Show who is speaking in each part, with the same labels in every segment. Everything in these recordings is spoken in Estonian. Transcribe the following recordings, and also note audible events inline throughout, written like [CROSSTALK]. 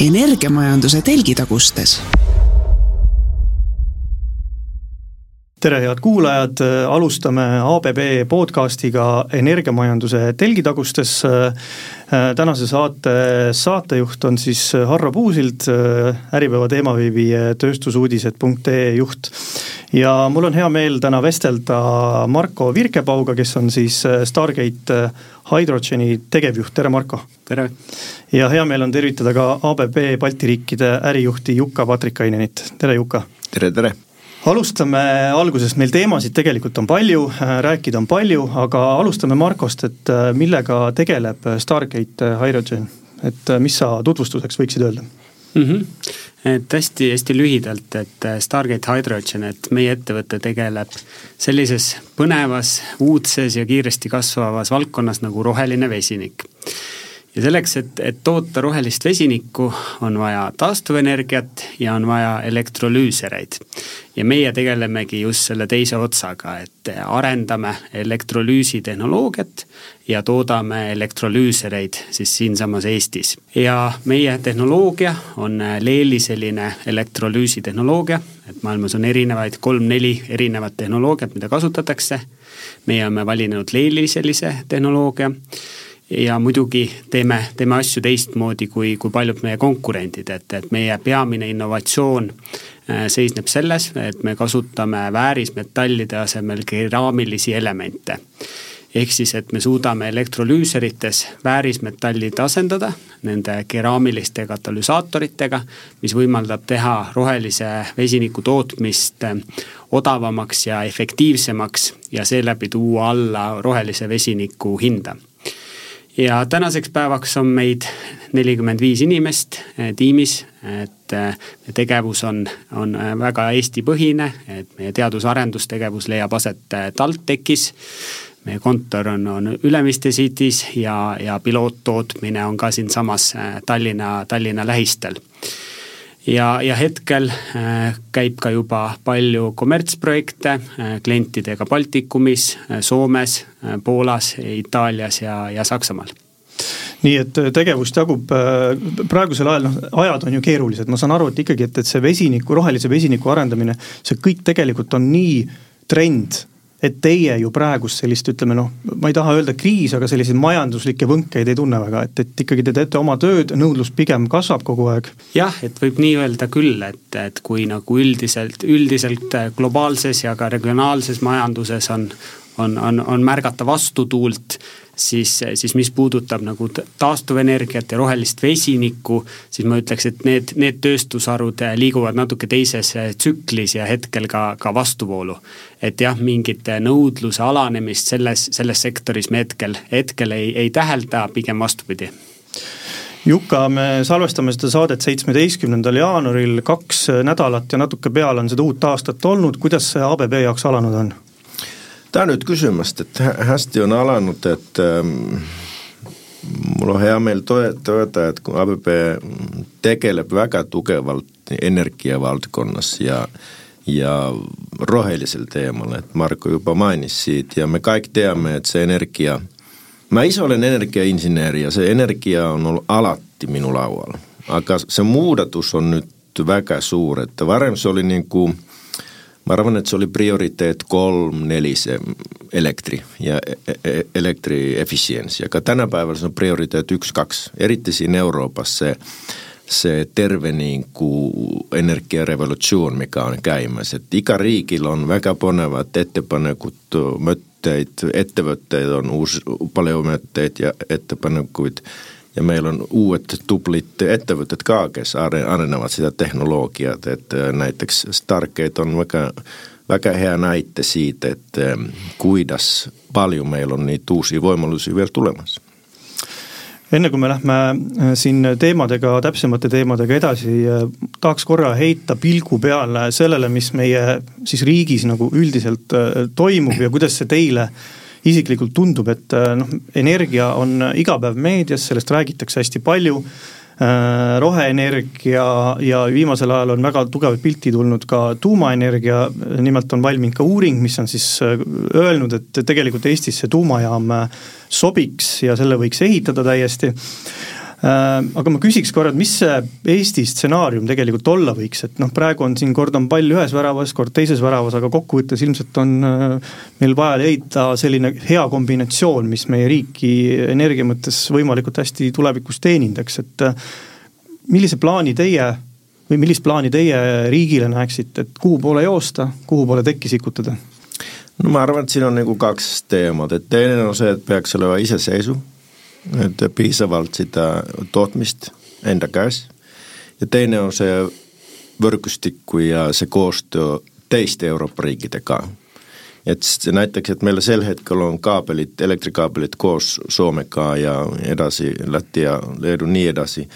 Speaker 1: energiamajanduse telgitagustes
Speaker 2: tere, head kuulajad, alustame ABB podcastiga energiamajanduse telgitagustes. tänase saate saatejuht on siis Harro Puusild, Äripäeva teemaveebi tööstusuudised.ee juht. Ja mul on hea meel täna vestelda Marko Virkepauga, kes on siis Stargate Hydrogeni tegevjuht, tere Marko!
Speaker 3: tere!
Speaker 2: ja hea meel on tervitada ka ABB Balti riikide ärijuhti Jukka Patrikainenit, tere Jukka!
Speaker 3: tere, tere!
Speaker 2: alustame algusest, meil teemasid tegelikult on palju, rääkida on palju, aga alustame Markost, et äh, millega tegeleb Stargate Hydrogen, et äh, mis sa tutvustuseks võiksid öelda
Speaker 3: mm? -hmm. et hästi-hästi lühidalt, et äh, Stargate Hydrogen, et meie ettevõte tegeleb sellises põnevas, uudses ja kiiresti kasvavas valdkonnas nagu roheline vesinik ja selleks, et, et toota rohelist vesinikku, on vaja taastuvenergiat ja on vaja elektrolüüsereid. ja meie tegelemegi just selle teise otsaga, et arendame elektrolüüsi tehnoloogiat ja toodame elektrolüüsereid siis siinsamas Eestis. ja meie tehnoloogia on Leeli selline elektrolüüsi tehnoloogia, et maailmas on erinevaid, kolm-neli erinevat tehnoloogiat, mida kasutatakse. meie oleme valinud Leeli sellise tehnoloogia ja muidugi teeme, teeme asju teistmoodi kui, kui paljud meie konkurendid, et, et meie peamine innovatsioon äh, seisneb selles, et me kasutame väärismetallide asemel keraamilisi elemente. ehk siis, et me suudame elektrolüüserites väärismetallid asendada nende keraamiliste katalüsaatoritega, mis võimaldab teha rohelise vesiniku tootmist äh, odavamaks ja efektiivsemaks ja seeläbi tuua alla rohelise vesiniku hinda ja tänaseks päevaks on meid nelikümmend viis inimest eh, tiimis, et eh, tegevus on, on eh, väga Eesti-põhine, et meie teadus-arendustegevus leiab aset TalTechis. meie kontor on, on Ülemiste City's ja, ja piloottootmine on ka siinsamas Tallinna, Tallinna lähistel ja, ja hetkel äh, käib ka juba palju kommertsprojekte äh, klientidega Baltikumis, äh, Soomes, Poolas, Itaalias ja, ja Saksamaal.
Speaker 2: Nii et tegevust jagub praegusel ajal, noh ajad on ju keerulised, ma saan aru, et ikkagi, et, et see vesiniku, rohelise vesiniku arendamine, see kõik tegelikult on nii trend et teie ju praegust sellist, ütleme noh, ma ei taha öelda kriis, aga selliseid majanduslikke võnkeid ei tunne väga, et, et ikkagi te teete oma tööd, nõudlus pigem kasvab kogu aeg.
Speaker 3: jah, et võib nii öelda küll, et, et kui nagu üldiselt, üldiselt globaalses ja ka regionaalses majanduses on, on, on, on märgata vastutuult siis, siis mis puudutab nagu taastuvenergiat ja rohelist vesinikku, siis ma ütleks, et need, need tööstusharud liiguvad natuke teises tsüklis ja hetkel ka, ka vastuvoolu. et jah, mingit nõudluse alanemist selles, selles sektoris me hetkel, hetkel ei, ei tähelda, pigem vastupidi
Speaker 2: Juka, me salvestame seda saadet seitsmeteistkümnendal jaanuaril, kaks nädalat ja natuke peale on seda uut aastat olnud, kuidas see ABB jaoks alanud on?
Speaker 4: Tänud küsimast, et hästi on alanud, et ähm, mul on hea meel tõdeda, et kui ABB tegeleb väga tugevalt energiavaldkonnas ja ja rohelisel teemal, et Marko juba mainis siit ja me kõik teame, et see energia, ma ise olen energiainsener ja see energia on olnud alati minu laual, aga see muudatus on nüüd väga suur, et varem see oli nagu ma arvan, et see oli prioriteet kolm-neli, see elektri ja e-, e-, elektri efficiency, aga tänapäeval see on prioriteet üks-kaks, eriti siin Euroopas see see terve nagu energiarevolutsioon, mikä on käimas, et iga riigil on väga põnevad ettepanekud, mõtteid, ettevõtteid on uus, palju mõtteid ja ettepanekuid ja meil on uued tublid ettevõtted ka, kes arenevad seda tehnoloogiat, et äh, näiteks Stargate on väga, väga hea näite siitä, et ähm, kuidas palju meil on neid uusi võimalusi veel tulemas.
Speaker 2: Enne kui me lähme äh, siin teemadega, täpsemate teemadega edasi, äh, tahaks korra heita pilgu peale sellele, mis meie siis riigis nagu üldiselt toimub ja kuidas see teile äh, isiklikult tundub, et äh, noh, energia on iga päev meedias, sellest räägitakse hästi palju äh, roheenergia ja viimasel ajal on väga tugevat pilti tulnud ka tuumaenergia, nimelt on valminud ka uuring, mis on siis äh, öelnud, et tegelikult Eestis see tuumajaam sobiks ja selle võiks ehitada täiesti aga ma küsiks korra, et mis see Eesti stsenaarium tegelikult olla võiks, et noh, praegu on siin kord on pall ühes väravas, kord teises väravas, aga kokkuvõttes ilmselt on äh, meil vaja leida selline hea kombinatsioon, mis meie riiki energia mõttes võimalikult hästi tulevikus teenindaks, et äh, millise plaani teie või millist plaani teie riigile näeksite, et kuhu poole joosta, kuhu poole tekki sikutada?
Speaker 4: no ma arvan, et siin on nagu kaks teemat, et teine on see, et peaks olema iseseisu et piisavalt seda tootmist enda käes ja teine on see võrgustikku ja see koostöö teiste Euroopa riikidega. et näiteks, et meil sel hetkel on kaabelid, elektrikaabelid koos Soomega ja edasi Läti ja Leedu nii edasi,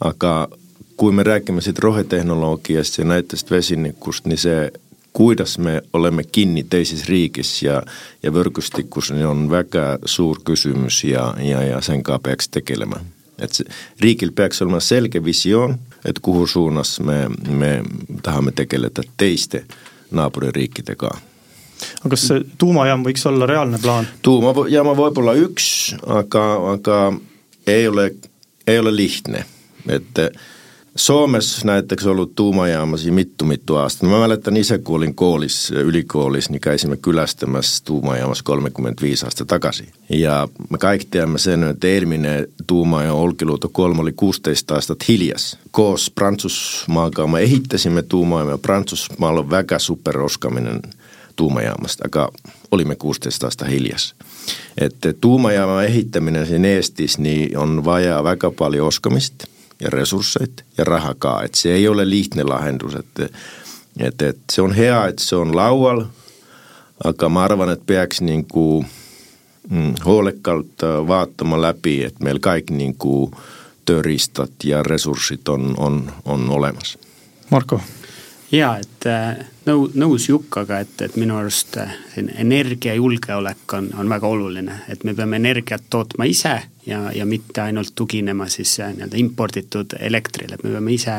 Speaker 4: aga kui me räägime siit rohetehnoloogiast ja näiteks vesinikust, niin se kuidas me olemme kinni teises riigis ja, ja võrgustikus niin on väga suur kysymys ja, ja, ja sen kanssa peaks tegelemään. Et se, riigil peaks olema selge visioon, että kuhu suunas me, me tahamme tegeleda teiste naapuririikidega.
Speaker 2: aga kas see tuumajaam võiks olla reaalne plaan?
Speaker 4: tuumajaama võib olla üks, aga, aga ei ole, ei ole lihtne, et Suomessa näiteks ollut tuumajaamasi mittu mittu aastaa. Mä mäletän itse, kun olin koolis, ylikoolis, niin käisimme kylästämässä tuumajaamassa 35 aastaa takaisin. Ja me kaikki tiedämme sen, että Elminen tuumaja Olkiluoto 3 oli 16 aastat hiljas. Koos Pransusmaakaan me ehittäisimme tuumaajamme. Pransusmaalla on väkä superoskaminen tuumajaamasta, aga olimme 16 aastat hiljas. Että tuumajaaman ehittäminen siinä Eestis niin on vajaa väga paljon oskamista – ja resursseita ja rahakaan. Et se ei ole lihtne lahendus. Et, et, et se on hea, että se on laualla, aga mä arvan, että peaks niinku, mm, huolekkaalt vaattama läpi, että meillä kaikki niinku töristat ja resurssit on, on, on olemas.
Speaker 2: Marko
Speaker 3: jaa, et äh, nõu-, nõus Jukkaga, et, et minu arust äh, energiajulgeolek on, on väga oluline, et me peame energiat tootma ise ja, ja mitte ainult tuginema siis äh, nii-öelda imporditud elektrile, et me peame ise,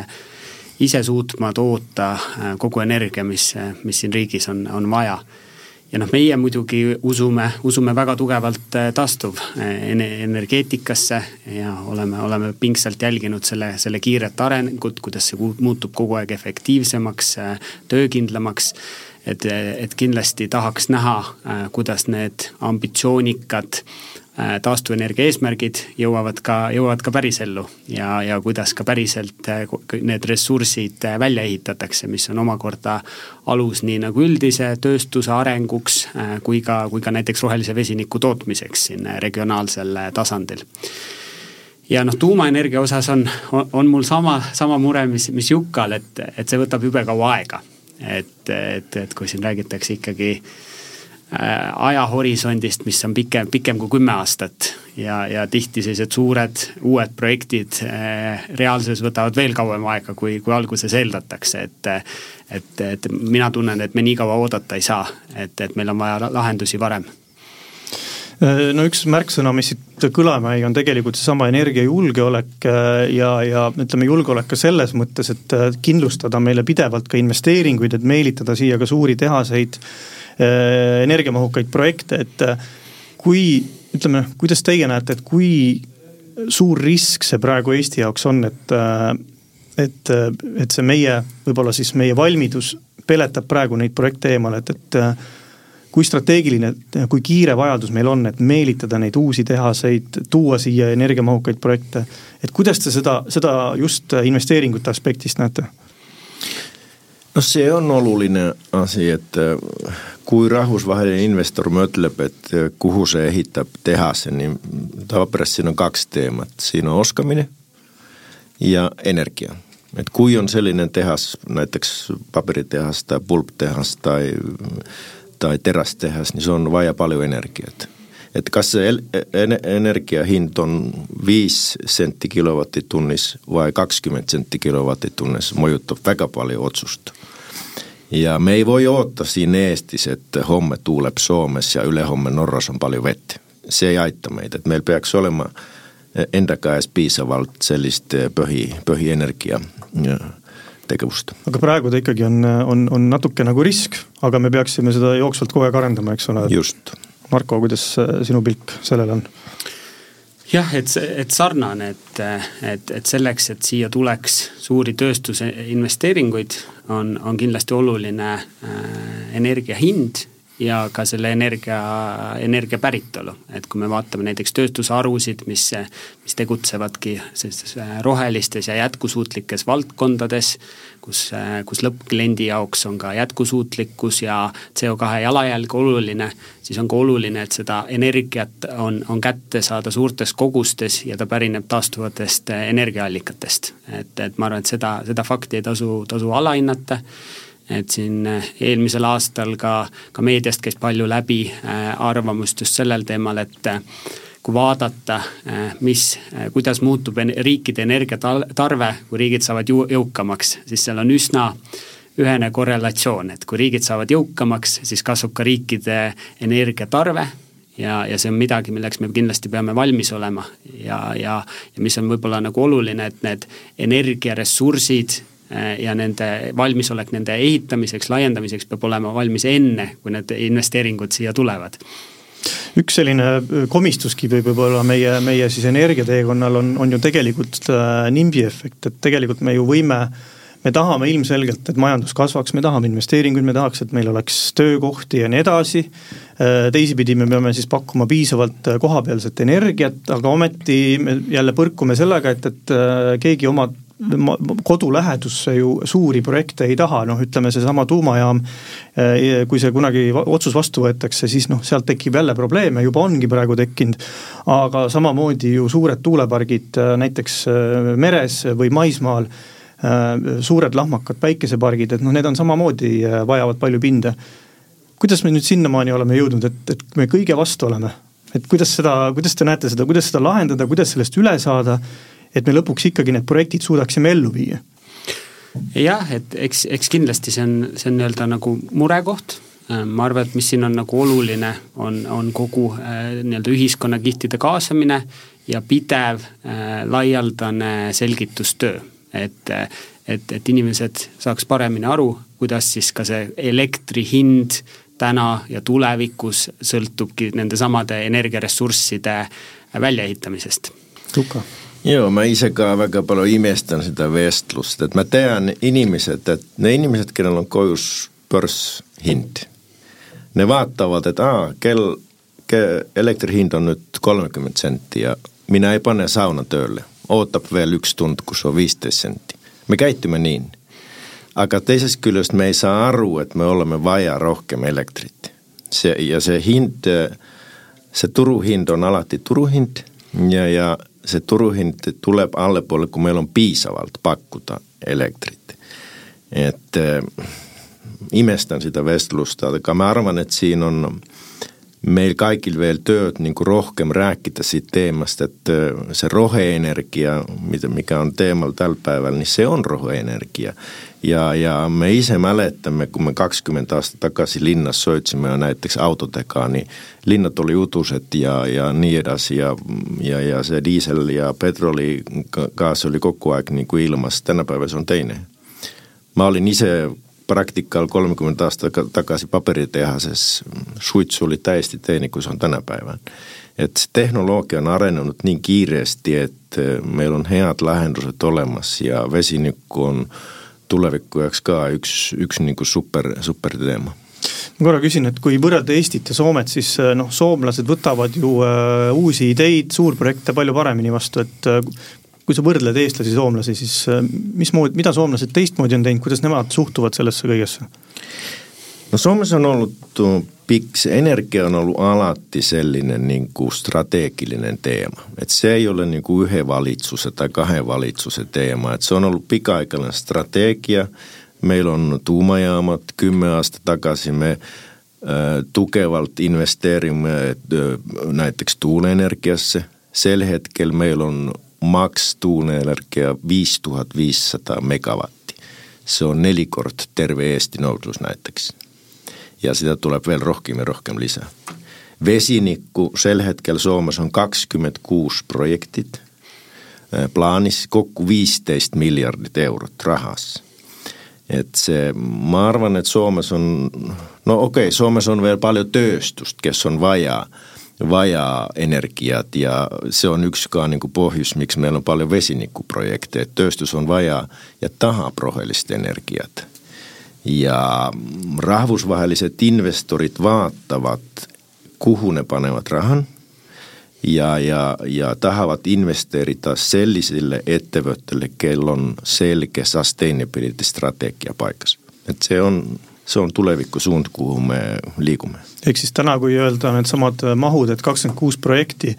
Speaker 3: ise suutma toota kogu energia, mis, mis siin riigis on, on vaja ja noh, meie muidugi usume, usume väga tugevalt äh, taastuvenergeetikasse äh, ja oleme, oleme pingsalt jälginud selle, selle kiiret arengut, kuidas see muutub kogu aeg efektiivsemaks, äh, töökindlamaks. et, et kindlasti tahaks näha, kuidas need ambitsioonikad taastuvenergia eesmärgid jõuavad ka, jõuavad ka pärisellu ja, ja kuidas ka päriselt äh, need ressursid äh, välja ehitatakse, mis on omakorda alus nii nagu üldise tööstuse arenguks kui ka, kui ka näiteks rohelise vesiniku tootmiseks siin regionaalsel tasandil ja noh, tuumaenergia osas on, on, mul sama, sama mure, mis, mis Jukal, et, et see võtab jube kaua aega. et, et, et kui siin räägitakse ikkagi äh, Äh, ajahorisondist, mis on pikem, pikem kui kümme aastat. Ja, ja tihti sellised suured uued projektid äh, reaalsuses võtavad veel kauem aega, kui, kui alguses eeldatakse, et et, et mina tunnen, et me nii kaua oodata ei saa, et, et meil on vaja lahendusi varem.
Speaker 2: äh, no üks märksõna, mis siit kõlama jäi, on tegelikult seesama energiajulgeolek ja, ja ütleme, julgeolek ka selles mõttes, et kindlustada meile pidevalt ka investeeringuid, et meelitada siia ka suuri tehaseid Äh, energiamahukaid projekte, et äh, kui ütleme, kuidas teie näete, et kui suur risk see praegu Eesti jaoks on, et äh, et, et see meie, võib-olla siis meie valmidus peletab praegu neid projekte eemale, et, et kui strateegiline, kui kiire vajadus meil on, et meelitada neid uusi tehaseid, tuua siia energiamahukaid projekte, et kuidas te seda, seda just investeeringute aspektist näete?
Speaker 4: no see on oluline asi, et kui rahvusvaheline investor mõtleb, et kuhu see ehitab tehase, niin tavapärast siin on kaksi teemat. Siinä on oskaminen ja energia. Et kui on sellainen tehas, näiteks paperitehas tai pulptehas tai, tai terästehas, niin se on vaja paljon energiaa. Et kas se energiahint on 5 sentti kilowattitunnis vai 20 sentti kilowattitunnis, mojuttaa väga paljon otsusta. Ja me ei voi odottaa siinä Eestis, että homme tuuleb Suomessa ja ylehomme Norras on paljon vettä. Se ei aita meitä. Et meillä peaks olema enda käes piisavalt sellist põhi, põhienergia tegevusta.
Speaker 2: aga praegu ta ikkagi on, on, on natuke nagu risk, aga me peaksime seda jooksvalt kogu aeg arendama, eks ole.
Speaker 4: just.
Speaker 2: Marko, kuidas sinu pilk sellele on?
Speaker 3: jah, et et sarnane, et, et, et selleks, et siia tuleks suuri tööstuse investeeringuid, on, on kindlasti oluline äh, energia hind ja ka selle energia, energia päritolu. et kui me vaatame näiteks tööstusharusid, mis, mis tegutsevadki sellistes äh, rohelistes ja jätkusuutlikes valdkondades, kus, äh, kus lõppkliendi jaoks on ka jätkusuutlikkus ja CO2 jalajälg oluline, siis on ka oluline, et seda energiat on, on kätte saada suurtes kogustes ja ta pärineb taastuvatest äh, energiaallikatest. et, et ma arvan, et seda, seda fakti ei tasu, tasu alahinnata et siin eh, eelmisel aastal ka, ka meediast käis palju läbi eh, arvamust just sellel teemal, et eh, kui vaadata, mis, kuidas muutub riikide energiatarve, kui riigid saavad ju jõukamaks, siis seal on üsna ühene korrelatsioon, et kui riigid saavad jõukamaks, siis kasvab ka riikide energiatarve ja, ja see on midagi, milleks me kindlasti peame valmis olema. Ja, ja, ja mis on võib-olla nagu oluline, et need energiaressursid Äh, ja nende valmisolek nende ehitamiseks, laiendamiseks peab olema valmis enne, kui need investeeringud siia tulevad
Speaker 2: üks selline äh, komistuskivi võib-olla meie, meie siis energiateekonnal on, on ju tegelikult äh, NIMBY efekt, et tegelikult me ju võime me tahame ilmselgelt, et majandus kasvaks, me tahame investeeringuid, me tahaks, et meil oleks töökohti ja nii edasi. teisipidi me peame siis pakkuma piisavalt kohapealset energiat, aga ometi me jälle põrkume sellega, et, et keegi oma kodu lähedusse ju suuri projekte ei taha, noh ütleme seesama tuumajaam, eh, kui see kunagi otsus vastu võetakse, siis noh, sealt tekib jälle probleeme, juba ongi praegu tekkinud, aga samamoodi ju suured tuulepargid eh, näiteks eh, meres või maismaal, suured lahmakad päikesepargid, et noh, need on samamoodi, vajavad palju pinda. kuidas me nüüd sinnamaani oleme jõudnud, et, et me kõige vastu oleme? et kuidas seda, kuidas te näete seda, kuidas seda lahendada, kuidas sellest üle saada et me lõpuks ikkagi need projektid suudaksime ellu viia?
Speaker 3: jah, et eks, eks kindlasti see on, see on nii-öelda nagu murekoht äh, ma arvan, et mis siin on nagu oluline, on, on kogu äh, nii-öelda ühiskonnakihtide kaasamine ja pidev äh, laialdane selgitustöö. et, et, et inimesed saaks paremini aru, kuidas siis ka see elektri hind täna ja tulevikus sõltubki nendesamade energiaressursside väljaehitamisest.
Speaker 2: Tuka
Speaker 4: joo, ma ise ka väga palju imestan seda vestlust, et ma tean inimesed, et need inimesed, kellel on kodus börshind, ne vaatavad, et aa, kell, kell, elektri hind on kolmekümmend senti ja mina ei pane sauna tööle, ootab veel üks tund, kus on viisteist senti. me käitume nii. aga teisest küljest me ei saa aru, et me oleme vaja rohkem elektrit. see ja see hind, see turuhind on alati turuhind ja, ja see turuhind tuleb allapoole, kui meil on piisavalt pakkuda elektrit. et äh, imestan seda vestlust, aga ma arvan, et siin on meil kaikil veel tööd nagu rohkem rääkida siit teemast, et äh, see roheenergia, mida, mikä on teemal tällä päeval, niin se on roheenergia ja, ja me ise mäletame, kui me kakskümmend aastat tagasi linnas sõitsime näiteks autodega, nii linnad oli utused ja, ja nii edasi ja, ja, ja see diisel ja petroligaas oli kogu aeg nagu ilmas, tänapäeval see on teine. ma olin ise praktikal kolmkümmend aastat tagasi paberitehases, suits oli täiesti teine, kui see on tänapäeval. et tehnoloogia on arenenud nii kiiresti, et meil on head lahendused olemas ja vesinikku on tuleviku jaoks ka üks, üks nagu super, super teema
Speaker 2: ma korra küsin, et kui võrrelda Eestit ja Soomet, siis äh, noh, soomlased võtavad ju äh, uusi ideid, suurprojekte palju paremini vastu, et äh, kui sa võrdled eestlasi, soomlasi, siis äh, mismoodi, mida soomlased teistmoodi on teinud, kuidas nemad suhtuvad sellesse kõigesse?
Speaker 4: no Suomessa on ollut pikk, energia on ollut alati sellainen niin kuin strateginen teema. Et se ei ole niin kuin yhden valitsus tai kahden valitsus teema. Et se on ollut pikaikainen strategia. Meillä on tuumajaamat kymmenen aastat takaisin. Me äh, tukevalt investeerimme äh, näiteks tuuleenergiassa. Sel hetkellä meillä on max tuuleenergia 5500 megawatti. Se on nelikort terve Eesti nousus näiteks ja sitä tulee vielä rohkeammin rohkeammin lisää. Vesinikku, sel hetkellä Suomessa on 26 projektit, plaanis kokku 15 miljardit eurot rahassa. Et se, mä arvan, että Suomessa on, no okei, Suomessa on vielä paljon tööstust, kes on vajaa vaja energiat ja see on üks ka nagu põhjus, miks meil on palju vesinikuprojekte, et tööstus on vaja ja tahab rohelist energiat. ja rahvusvahelised investorid vaatavad, kuhu ne panevad rahan ja, ja, ja tahavad investeerida sellisele ettevõttele, kel on selge sustainability strateegia paigas. et see on see on tulevikusuund, kuhu me liigume.
Speaker 2: ehk siis täna, kui öelda needsamad mahud, et kakskümmend kuus projekti,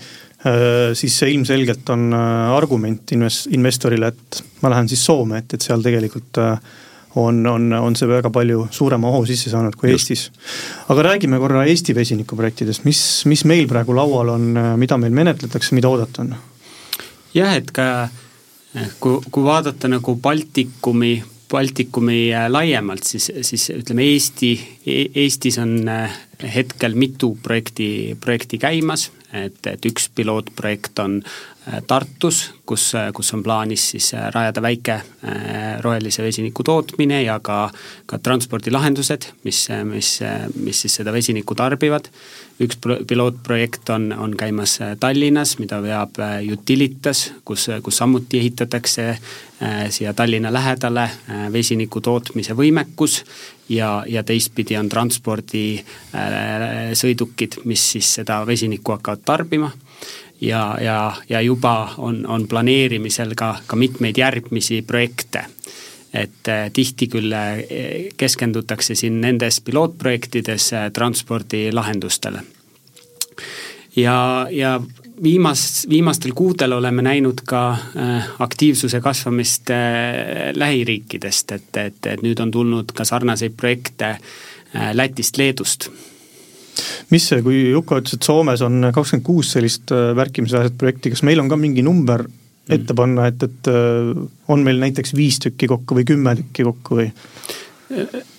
Speaker 2: äh, siis see ilmselgelt on äh, argument inves-, investorile, et ma lähen siis Soome, et, et seal tegelikult äh, on, on, on see väga palju suurema ohu sisse saanud kui Just. Eestis. aga räägime korra Eesti vesinikuprojektidest, mis, mis meil praegu laual on, mida meil menetletakse, mida oodata on?
Speaker 3: jah, et ka kui, kui vaadata nagu Baltikumi Baltikumi äh, laiemalt, siis, siis ütleme Eesti, e-, Eestis on äh, hetkel mitu projekti, projekti käimas, et, et üks pilootprojekt on äh, Tartus, kus, kus on plaanis siis rajada väike rohelise vesiniku tootmine ja ka, ka transpordilahendused, mis, mis, mis siis seda vesinikku tarbivad. Üks pilootprojekt on, on käimas äh, Tallinnas, mida veab äh, Utilitas, kus, kus samuti ehitatakse äh, siia Tallinna lähedale vesiniku tootmise võimekus ja, ja teistpidi on transpordisõidukid, mis siis seda vesinikku hakkavad tarbima ja, ja, ja juba on, on planeerimisel ka, ka mitmeid järgmisi projekte. Et tihti küll keskendutakse siin nendes pilootprojektides transpordilahendustele. ja, ja viimas, viimastel kuudel oleme näinud ka aktiivsuse kasvamist äh, lähiriikidest, et, et, et nüüd on tulnud ka sarnaseid projekte Lätist, Leedust
Speaker 2: mis see, kui Juko ütles, et Soomes on kakskümmend kuus sellist märkimisväärset projekti, kas meil on ka mingi number ette panna, et, et on meil näiteks viis tükki kokku või kümme tükki kokku või?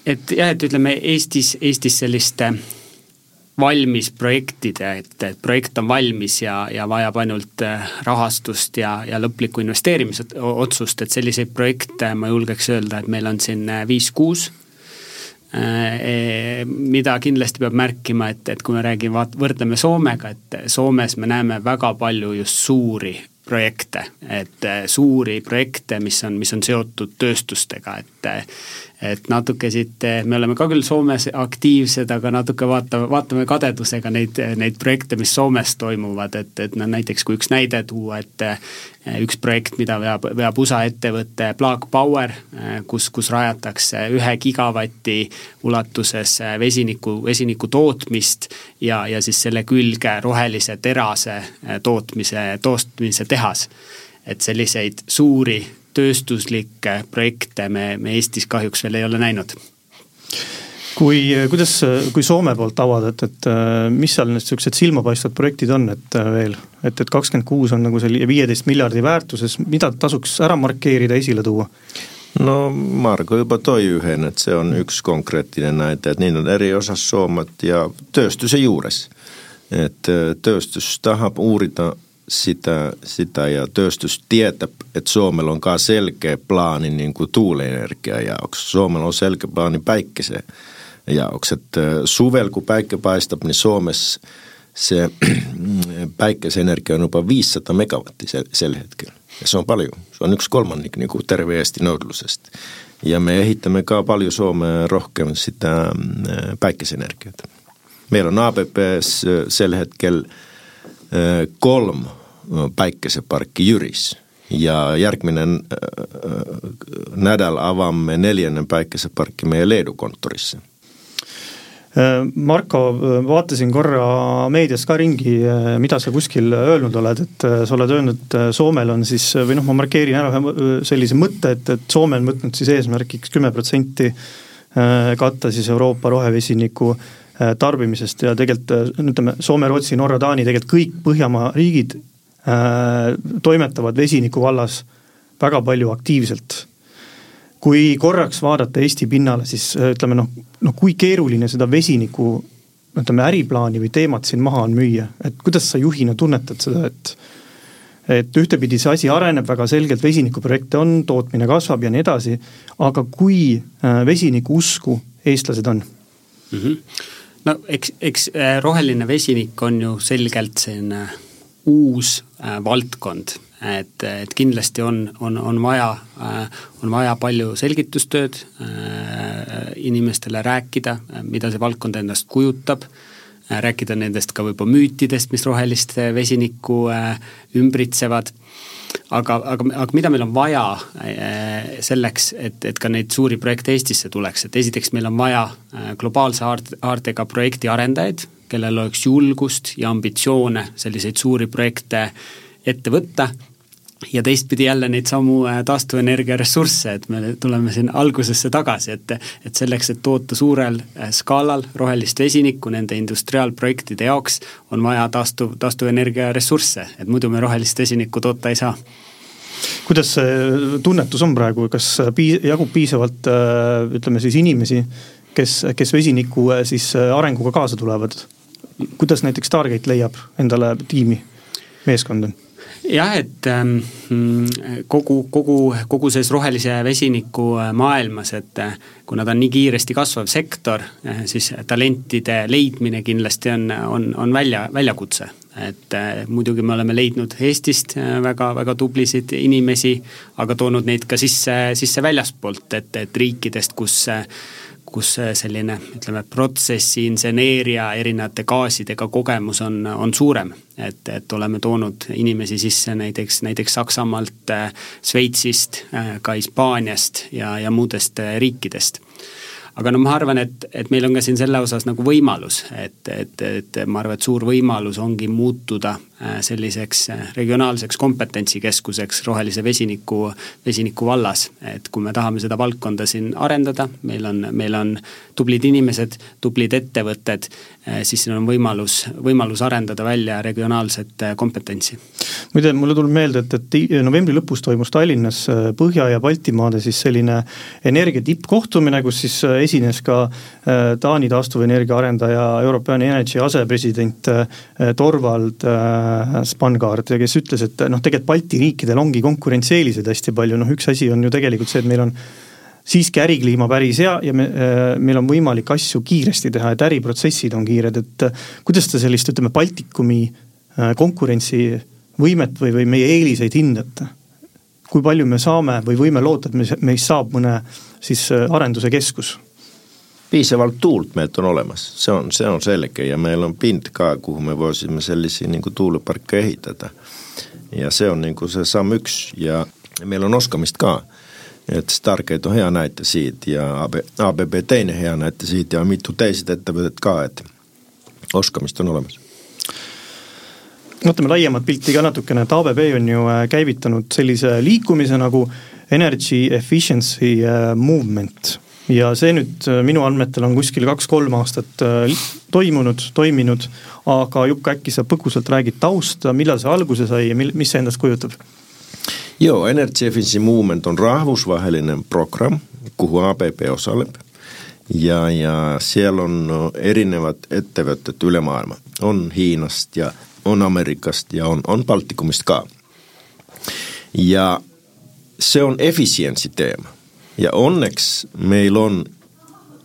Speaker 3: et jah, et ütleme Eestis, Eestis selliste valmis projektide, et, et projekt on valmis ja, ja vajab ainult äh, rahastust ja, ja lõplikku investeerimisotsust, et selliseid projekte ma julgeks öelda, et meil on siin äh, viis-kuus äh, mida kindlasti peab märkima, et, et kui me räägime, vaat-, võrdleme Soomega, et Soomes me näeme väga palju just suuri projekte, et suuri projekte, mis on, mis on seotud tööstustega, et et natuke siit, me oleme ka küll Soomes aktiivsed, aga natuke vaatame, vaatame kadedusega neid, neid projekte, mis Soomes toimuvad, et, et no näiteks kui üks näide tuua, et eh, üks projekt, mida veab, veab USA ettevõte Plug Power, eh, kus, kus rajatakse ühe gigavati ulatuses eh, vesiniku, vesiniku tootmist ja, ja siis selle külge rohelise terase tootmise, tootmise tehas. et selliseid suuri tööstuslikke projekte me, me Eestis kahjuks veel ei ole näinud
Speaker 2: kui, kuidas, kui Soome poolt avada, et, et mis seal need siuksed silmapaistvad projektid on, et veel, et, et kakskümmend kuus on nagu selline viieteist miljardi väärtuses, mida tasuks ära markeerida, esile tuua?
Speaker 4: no Margo juba tõi ühe, et see on üks konkreetne näide, et neid on eri osas Soomet ja tööstuse juures. et tööstus tahab uurida sitä, sitä ja tööstus tietää, että Suomella on selkeä plaani niin kuin tuulienergia jaoksi. Suomella on selkeä plaani päikkäisen jaoksi. Että suvel kun päikkä paistaa, niin Suomessa se [CLEARS THROAT] päikkäisenergia on jopa 500 megawattia sel hetkellä. Ja se on paljon. Se on yksi kolmannik niin kuin terveesti noudellisesti. Ja me ehittämme paljon Suomeen rohkeammin sitä päikkäisenergiaa. Meillä on APPs sel hetkellä kolme päikkäseparkki Jyris. Ja järgminen nädal avaamme neljännen päikkäseparkki meie Leedu kontorisse.
Speaker 2: Marko, vaatasin korra meedias ka ringi, mida sa kuskil öelnud oled, et sa oled öelnud, Soomel on siis või noh, ma markeerin ära ühe sellise mõtte, et, et Soome on võtnud siis eesmärgiks kümme protsenti katta siis Euroopa rohevesiniku tarbimisest ja tegelikult ütleme, Soome, Rootsi, Norra, Taani, tegelikult kõik Põhjamaa riigid Äh, toimetavad vesiniku vallas väga palju aktiivselt. kui korraks vaadata Eesti pinnale, siis äh, ütleme noh, noh kui keeruline seda vesiniku ütleme äriplaani või teemat siin maha on müüa, et kuidas sa juhina tunnetad seda, et et ühtepidi see asi areneb väga selgelt, vesinikuprojekte on, tootmine kasvab ja nii edasi, aga kui äh, vesiniku usku eestlased on
Speaker 3: mm? -hmm no eks, eks äh, roheline vesinik on ju selgelt selline uus äh, valdkond, et, et kindlasti on, on, on vaja äh,, on vaja palju selgitustööd äh, inimestele rääkida, mida see valdkond endast kujutab rääkida nendest ka võib-olla müütidest, mis rohelist vesinikku ümbritsevad. Aga, aga, aga mida meil on vaja selleks, et, et ka neid suuri projekte Eestisse tuleks, et esiteks meil on vaja globaalse haart-, haardega projekti arendajaid, kellel oleks julgust ja ambitsioone selliseid suuri projekte ette võtta. Ja teistpidi jälle neid samu äh, taastuvenergia ressursse, et me tuleme siin algusesse tagasi, et et selleks, et toota suurel äh, skaalal rohelist vesinikku nende industriaalprojektide jaoks, on vaja taastuv, taastuvenergia ressursse, et muidu me rohelist vesinikku toota ei saa.
Speaker 2: Kuidas see tunnetus on praegu, kas pii-, jagub piisavalt ütleme siis inimesi, kes, kes vesiniku siis arenguga kaasa tulevad? Kuidas näiteks Stargate leiab endale tiimi, meeskonda?
Speaker 3: jah, et ähm, kogu, kogu, kogu selles rohelise vesiniku äh, maailmas, et äh, kuna ta on nii kiiresti kasvav sektor, äh, siis talentide leidmine kindlasti on, on, on välja, väljakutse. et muidugi me oleme leidnud Eestist väga, väga tublisid inimesi, aga toonud neid ka sisse, sisse väljaspoolt, et, et riikidest, kus kus selline ütleme, protsessi inseneeria erinevate gaasidega kogemus on, on suurem. et, et oleme toonud inimesi sisse näiteks, näiteks Saksamaalt, Šveitsist, ka Hispaaniast ja, ja muudest riikidest aga no ma arvan, et, et meil on ka siin selle osas nagu võimalus, et, et, et ma arvan, et suur võimalus ongi muutuda äh, selliseks äh, regionaalseks kompetentsikeskuseks rohelise vesiniku, vesiniku vallas. et kui me tahame seda valdkonda siin arendada, meil on, meil on tublid inimesed, tublid ettevõtted, äh, siis siin on võimalus, võimalus arendada välja regionaalset kompetentsi.
Speaker 2: muide, mulle tuleb meelde, et, et novembri lõpus toimus Tallinnas Põhja- ja Baltimaade siis selline energia tippkohtumine, kus siis esines ka äh, Taani taastuvenergia arendaja European Energy asepresident äh, Torvald äh, Spangard, kes ütles, et noh, tegelikult Balti riikidel ongi konkurentsieeliseid hästi palju, noh üks asi on ju tegelikult see, et meil on siiski ärikliima päris hea ja me, meil on võimalik asju kiiresti teha, et äriprotsessid on kiired, et kuidas te sellist, ütleme, Baltikumi konkurentsivõimet või, või meie eeliseid hindate? kui palju me saame või võime loota, et me, meist saab mõne siis arenduse keskus?
Speaker 4: Piisavalt tuult meilt on olemas, see on, see on selge ja meil on pind ka, kuhu me voisime sellisi niin kuin tuuleparke ehitada. ja see on niin kuin se samm üks ja meil on oskamist ka. et Stargate on hea näite siitä ja AB, ABB teine hea näite siitä ja mitu teiset ettevõtet ka, et oskamist on olemas
Speaker 2: vaatame laiemat pilti ka natukene, et ABB on ju äh, käivitanud sellise liikumise nagu Energy Efficiency äh, Movement ja see nüüd äh, minu andmetel on kuskil kaks-kolm aastat äh, toimunud, toiminud, aga Jukka, äkki sa põgusalt räägid tausta, millal see alguse sai ja mil-, mis see endast kujutab?
Speaker 4: Joo, Energy Efficiency Movement on rahvusvaheline programm, kuhu ABB osaleb ja, ja seal on erinevad ettevõtted üle maailma, on Hiinast ja on Ameerikast ja on, on Baltikumist ka. ja see on efitsientsi teema ja õnneks meil on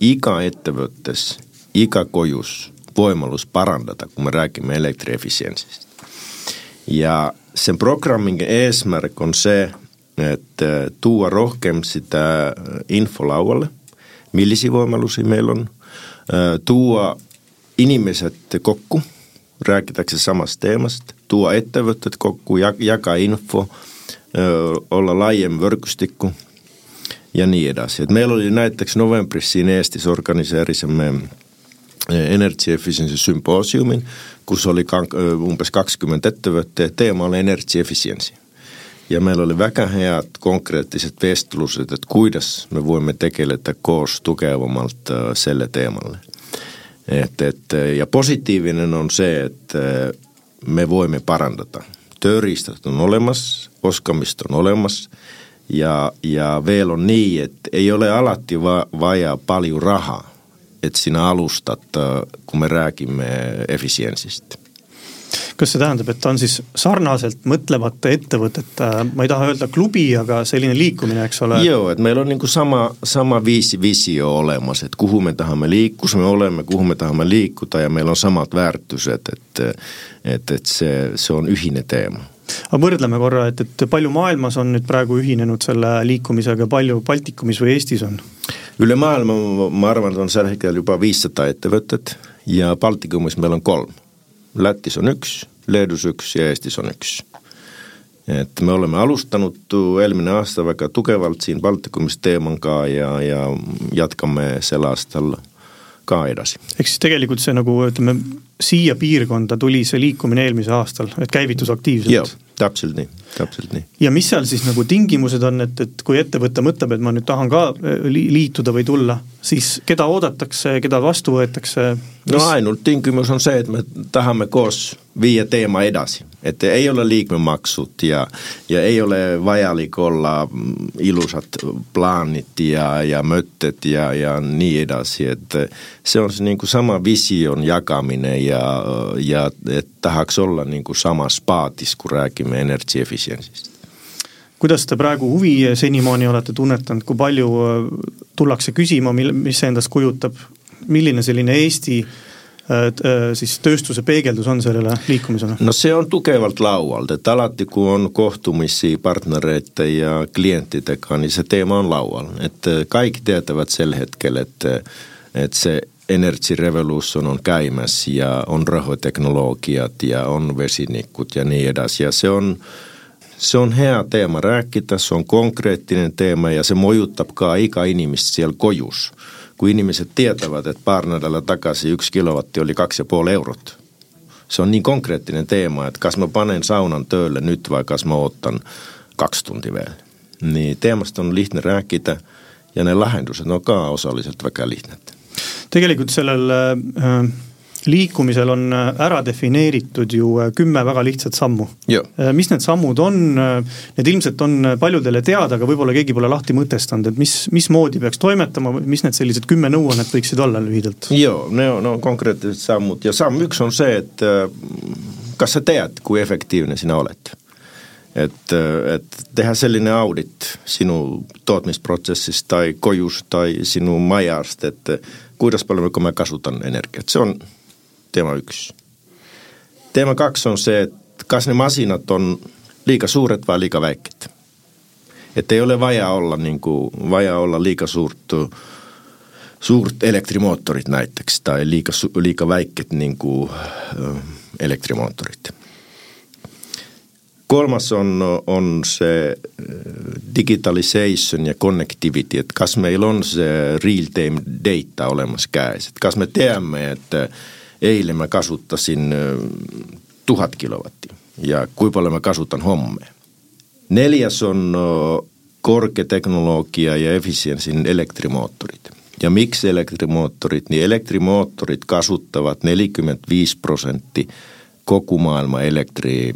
Speaker 4: iga ettevõttes, iga kojus võimalus parandada, kui me räägime elektriefitsientsist. ja see programmi eesmärk on see, et äh, tuua rohkem seda info lauale, millisi võimalusi meil on, äh, tuua inimesed kokku, räägitakse samast teemast, tuua ettevõtted kokku, jaga info, äh, olla laiem võrgustikku ja nii edasi, et meil oli näiteks novembris siin Eestis organiseerisime eh, Energy Efficiency sümpoosiumin, kus oli eh, umbes kakskümmend ettevõtte, teema oli energy efficiency. ja meil oli väga head konkreettised vestlused, et kuidas me voimme tegeleda koos tugevamalt selle teemalle. et, et ja positiivinen on see, et me voimme parandada, tööriistad on olemas, oskamist on olemas ja, ja veel on nii, et ei ole alati va vaja palju raha, et sinä alustat, kun me räägime efitsienssistä.
Speaker 2: kas see tähendab, et on siis sarnaselt mõtlevate ettevõtete, ma ei taha öelda klubi, aga selline liikumine, eks ole?
Speaker 4: joo, et meil on nagu sama, sama viisi visio olemas, et kuhu me tahame liik-, kus me oleme, kuhu me tahame liikuda ja meil on samad väärtused, et et, et see, see on ühine teema
Speaker 2: aga võrdleme korra, et, et palju maailmas on nüüd praegu ühinenud selle liikumisega, palju Baltikumis või Eestis on?
Speaker 4: üle maailma ma arvan, on sel hetkel juba viissada ettevõtet ja Baltikumis meil on kolm Lätis on üks, Leedus üks ja Eestis on üks. et me oleme alustanud eelmine aasta väga tugevalt siin Baltikumis teemaga ja, ja jätkame sel aastal ka edasi.
Speaker 2: ehk siis tegelikult see nagu ütleme, siia piirkonda tuli see liikumine eelmisel aastal, et käivitus aktiivselt?
Speaker 4: täpselt nii, täpselt nii.
Speaker 2: ja mis seal siis nagu tingimused on, et, et kui ettevõte mõtleb, et ma nüüd tahan ka eh, liituda või tulla, siis keda oodatakse, keda vastu võetakse?
Speaker 4: no ainult tingimus on see, et me tahame koos viia teema edasi, et ei ole liikmemaksud ja, ja ei ole vajalik olla ilusad plaanid ja, ja mõtted ja, ja nii edasi, et see on see nagu sama visioon jagamine ja, ja et tahaks olla nagu samas paadis, kui räägime energy efficiency'st.
Speaker 2: Kuidas te praegu huvi senimaani olete tunnetanud, kui palju tullakse küsima, mil, mis see endast kujutab, milline selline Eesti äh, siis tööstuse peegeldus on sellele liikumisele?
Speaker 4: no see on tugevalt laual, et alati, kui on kohtumisi partnerite ja klientidega, niin see teema on laual, et kõik teatavad sel hetkel, et, et see Energy Revolution on käimässä ja on rõhuteknoloogiat ja on vesinikud ja nii edasi ja se on, se on hea teema rääkida, se on konkreettinen teema ja se mojutab ka iga inimest siellä kojus. Kun ihmiset tietävät, että paar nädala takaisin yksi kilowatti oli kaksi ja puoli eurot. Se on niin konkreettinen teema, että kas mä panen saunan töölle nyt vai kas mä otan kaksi tuntia vielä. Niin teemasta on lihtne rääkida ja ne lahendused on ka osaliselt väga lihtned
Speaker 2: tegelikult sellel äh, liikumisel on äh, ära defineeritud ju äh, kümme väga lihtsat sammu. mis need sammud on, need ilmselt on paljudele teada, aga võib-olla keegi pole lahti mõtestanud, et mis, mismoodi peaks toimetama, mis need sellised kümme nõuannet võiksid olla lühidalt?
Speaker 4: joo, no, no konkreetsed sammud ja samm üks on see, et kas sa tead, kui efektiivne sina oled et, et teha selline audit sinu tootmisprotsessist tai kojust tai sinu majast, et kuidas paljon mä kasutan energiat. Se on teema yksi. Teema kaksi on se, että kas ne masinat on liika suuret vai liika väikket. Että ei ole vaja olla, niin kuin, vaja olla liika suurt, suurt elektrimoottorit näiteks tai liika, liika väikket niin kuin, elektrimoottorit. Kolmas on, on se digitalization ja connectivity, että kas meillä on se real-time data olemassa kädessä. Kas me tiedämme, että eilen mä kasuttasin tuhat kilowattia ja kuinka paljon mä kasutan hommea. Neljäs on korkeateknologia ja efficiensin elektrimoottorit. Ja miksi elektrimoottorit? Niin elektrimoottorit kasuttavat 45 prosenttia koko maailman elektri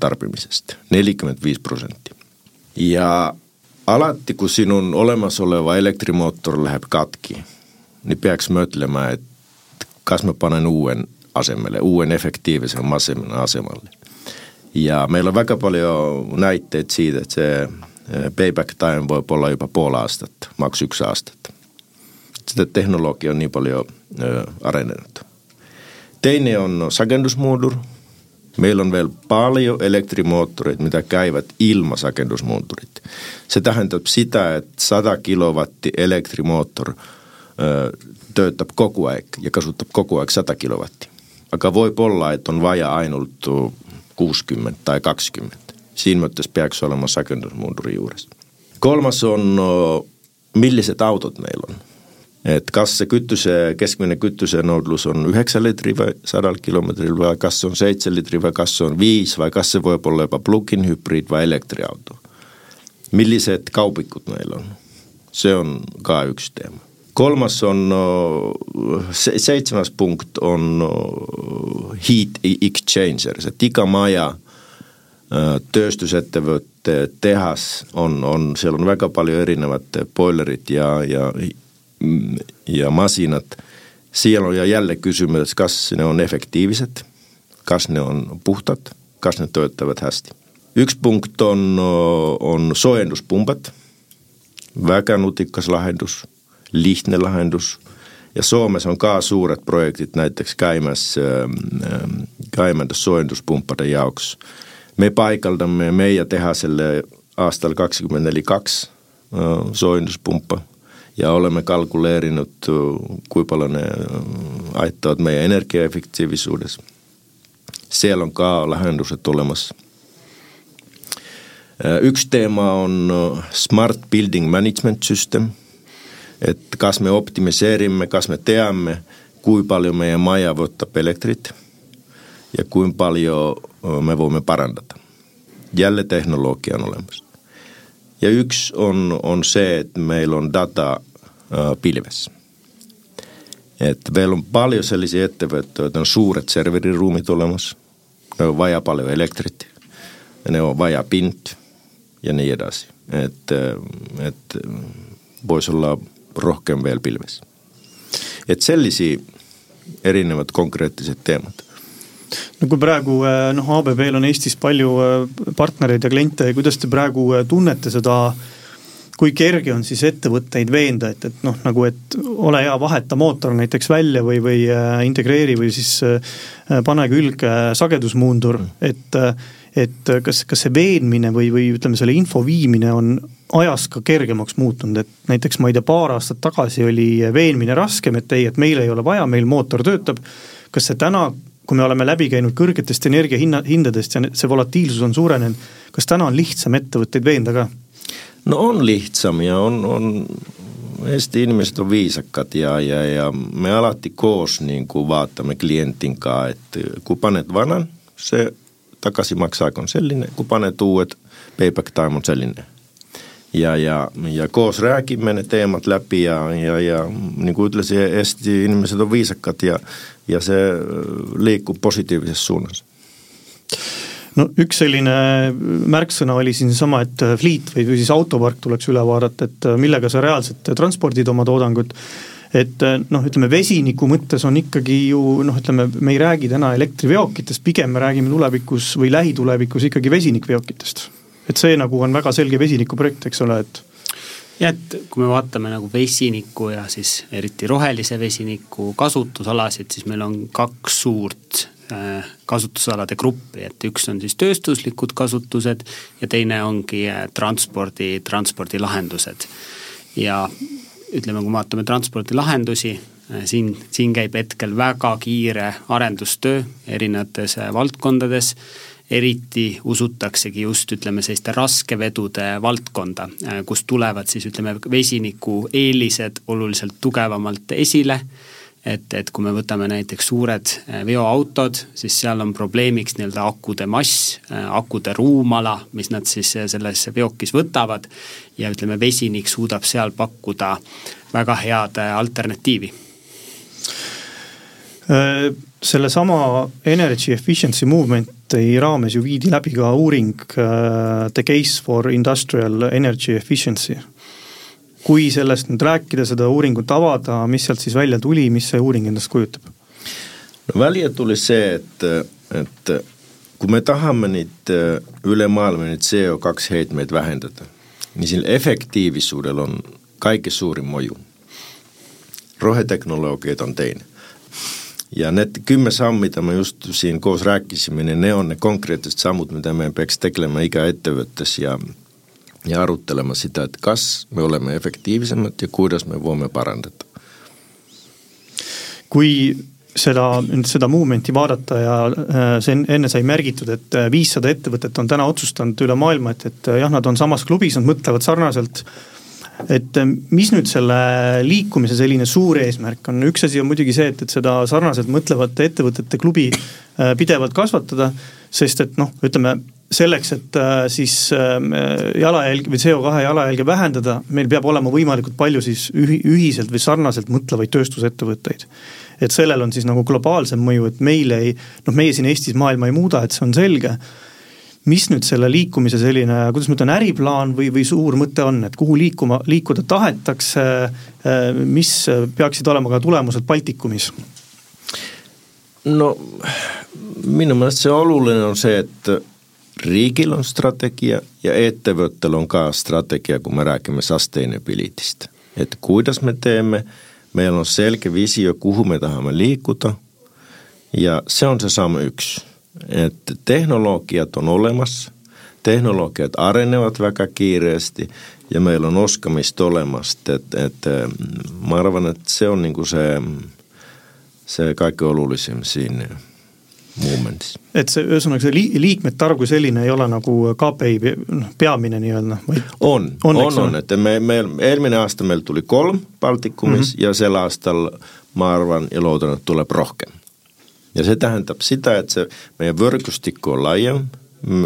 Speaker 4: tarbimisesta, 45 prosenttia. Ja alatti kun sinun olemassa oleva elektrimoottori läheb katki, niin peaks mötlemään, että kas mä panen uuden asemalle, uuden efektiivisen asemalle. Ja meillä on väga paljon näitteet siitä, että se payback time voi olla jopa puoli astetta, maks yksi astetta. Sitä teknologia on niin paljon arenenut. Teine on sakendusmuodur, Meillä on vielä paljon elektrimoottoreita, mitä käyvät ilmasakennusmoottorit. Se tähendää sitä, että 100 kilowatti elektrimoottor töötab kogu aeg ja kasutab kogu aeg 100 kilowatti. Aga võib olla, että on vaja ainult 60 tai 20. Siinä mõttes peaks olema sakendusmuunduri juures. Kolmas on, millised autod meil on et kas see kütuse, keskmine kütusenõudlus on üheksa liitri või sadal kilomeetril või kas see on seitse liitri või kas see on viis või kas see võib olla juba plug-in hübriid või elektriauto. millised kaubikud meil on, see on ka üks teema. Kolmas on, se seitsmes punkt on heat exchangers, et iga maja tööstusettevõtte tehas on, on, seal on väga palju erinevat boilerit ja, ja ja masinat. Siellä on jälle kysymys, kas ne on efektiiviset, kas ne on puhtad, kas need töötavad hästi. üks punkt on, on soojenduspumbad, väga nutikas lahendus, lihtne lahendus ja Soomes on ka suured projektid näiteks käimas, käimas soojenduspumpade jaoks. me paigaldame meie tehasele aastal kakskümmend neli kaks soojenduspumpa ja oleme kalkuleerinud, kui palju ne aitavad meie energiaefektiivisuudes. seal on ka lahendused olemas. üks teema on smart building management system, et kas me optimiseerime, kas me teame, kui palju meie maja võtab elektrit ja kui palju me võime parandada. jälle tehnoloogia on olemas ja üks on, on see, et meil on data äh, pilves. et veel on palju selliseid ettevõtteid, on suured serveriruumid olemas, neil on vaja palju elektrit, neil on vaja pind ja nii edasi, et, äh, et võis olla rohkem veel pilves. et sellisi erinevad konkreetsed teemad
Speaker 2: no kui praegu eh, noh, ABB-l on Eestis palju eh, partnereid ja kliente, kuidas te praegu eh, tunnete seda kui kerge on siis ettevõtteid veenda, et, et noh, nagu et ole hea, vaheta mootor näiteks välja või, või integreeri või siis pane külge sagedusmuundur, et et kas, kas see veenmine või, või ütleme, selle info viimine on ajas ka kergemaks muutunud, et näiteks ma ei tea, paar aastat tagasi oli veenmine raskem, et ei, et meil ei ole vaja, meil mootor töötab. kas see täna kui me oleme läbi käinud kõrgetest energiahinna, hindadest ja see volatiilsus on suurenenud, kas täna on lihtsam ettevõtteid veenda ka?
Speaker 4: no on lihtsam ja on, on, Eesti inimesed on viisakad ja, ja, ja me alati koos niin kuin vaatame klientin kanssa, että kun panet vanan, se takaisinmaksaako on sellainen, kun panet uudet, payback time on sellainen ja, ja, ja koos räägime ne teemat läpi ja, ja, ja niin kuin ütlesin, Eesti inimesed on viisakad ja, ja see liikub positiivses suunas
Speaker 2: no üks selline märksõna oli siin seesama, et fleet või, või siis autopark tuleks üle vaadata, et millega sa reaalselt transpordid oma toodangut. Et noh, ütleme vesiniku mõttes on ikkagi ju noh, ütleme, me ei räägi täna elektriveokitest, pigem me räägime tulevikus või lähitulevikus ikkagi vesinikveokitest et see nagu on väga selge vesinikuprojekt, eks ole, et
Speaker 3: jah, et kui me vaatame nagu vesiniku ja siis eriti rohelise vesiniku kasutusalasid, siis meil on kaks suurt äh, kasutusalade gruppi, et üks on siis tööstuslikud kasutused ja teine ongi äh, transpordi, transpordilahendused. ja ütleme, kui me vaatame transpordilahendusi, äh, siin, siin käib hetkel väga kiire arendustöö erinevates valdkondades. Eriti usutaksegi just ütleme selliste raskevedude valdkonda, äh, kust tulevad siis ütleme vesiniku eelised oluliselt tugevamalt esile et, et kui me võtame näiteks suured äh, veoautod, siis seal on probleemiks nii-öelda akude mass, äh, akude ruumala, mis nad siis selles veokis võtavad ja ütleme, vesinik suudab seal pakkuda väga head alternatiivi
Speaker 2: sellesama Energy Efficiency Movement'i raames ju viidi läbi ka uuring The Case for Industrial Energy Efficiency. Kui sellest nüüd rääkida, seda uuringut avada, mis sealt siis välja tuli, mis see uuring endast kujutab?
Speaker 4: no välja tuli see, et, et kui me tahame neid üle maailma neid CO2 heitmeid vähendada, niin sillä efektiivisuudella on kaikkein suurin mõju. rohetehnoloogiat on teine ja need kümme sammu, mida me just siin koos rääkisime, need on need konkreetsed sammud, mida me peaks tegelema iga ettevõttes ja ja arutlema seda, et kas me oleme efektiivsemad ja kuidas me võime parandada.
Speaker 2: kui seda, seda movement'i vaadata ja äh, see enne sai märgitud, et äh, viissada ettevõtet on täna otsustanud üle maailma, et, et jah, nad on samas klubis, nad mõtlevad sarnaselt et mis nüüd selle liikumise selline suur eesmärk on, üks asi on muidugi see, et, et seda sarnaselt mõtlevate ettevõtete klubi pidevalt kasvatada, sest et noh, ütleme selleks, et eh, siis jalajälg või CO2 jalajälge vähendada, meil peab olema võimalikult palju siis ühi-, ühiselt või sarnaselt mõtlevaid tööstusettevõtteid. et sellel on siis nagu globaalsem mõju, et meil ei, noh, meie siin Eestis maailma ei muuda, et see on selge mis nüüd selle liikumise selline, kuidas ma ütlen, äriplaan või, või suur mõte on, et kuhu liikuma, liikuda tahetakse, mis peaksid olema ka tulemused Baltikumis?
Speaker 4: no minu meelest see oluline on see, et riigil on strateegia ja ettevõttel on ka strateegia, kui me räägime sustainability'st. et kuidas me teeme, meil on selge visio, kuhu me tahame liikuda ja see on see samm üks, et tehnoloogiad on olemas, tehnoloogiad arenevad väga kiiresti ja meil on oskamist olemas, et, et ma arvan, et see on nagu see, see kõige olulisem siin momendis.
Speaker 2: et see, ühesõnaga see li-, liikmete arv kui selline ei ole nagu KPI noh, peamine nii-öelda,
Speaker 4: vaid on, on, on, on, et me, me eelmine aasta meil tuli kolm Baltikumis mm -hmm. ja sel aastal ma arvan ja loodan, et tuleb rohkem. ja see tähendab seda, et see meie võrgustik on laiem,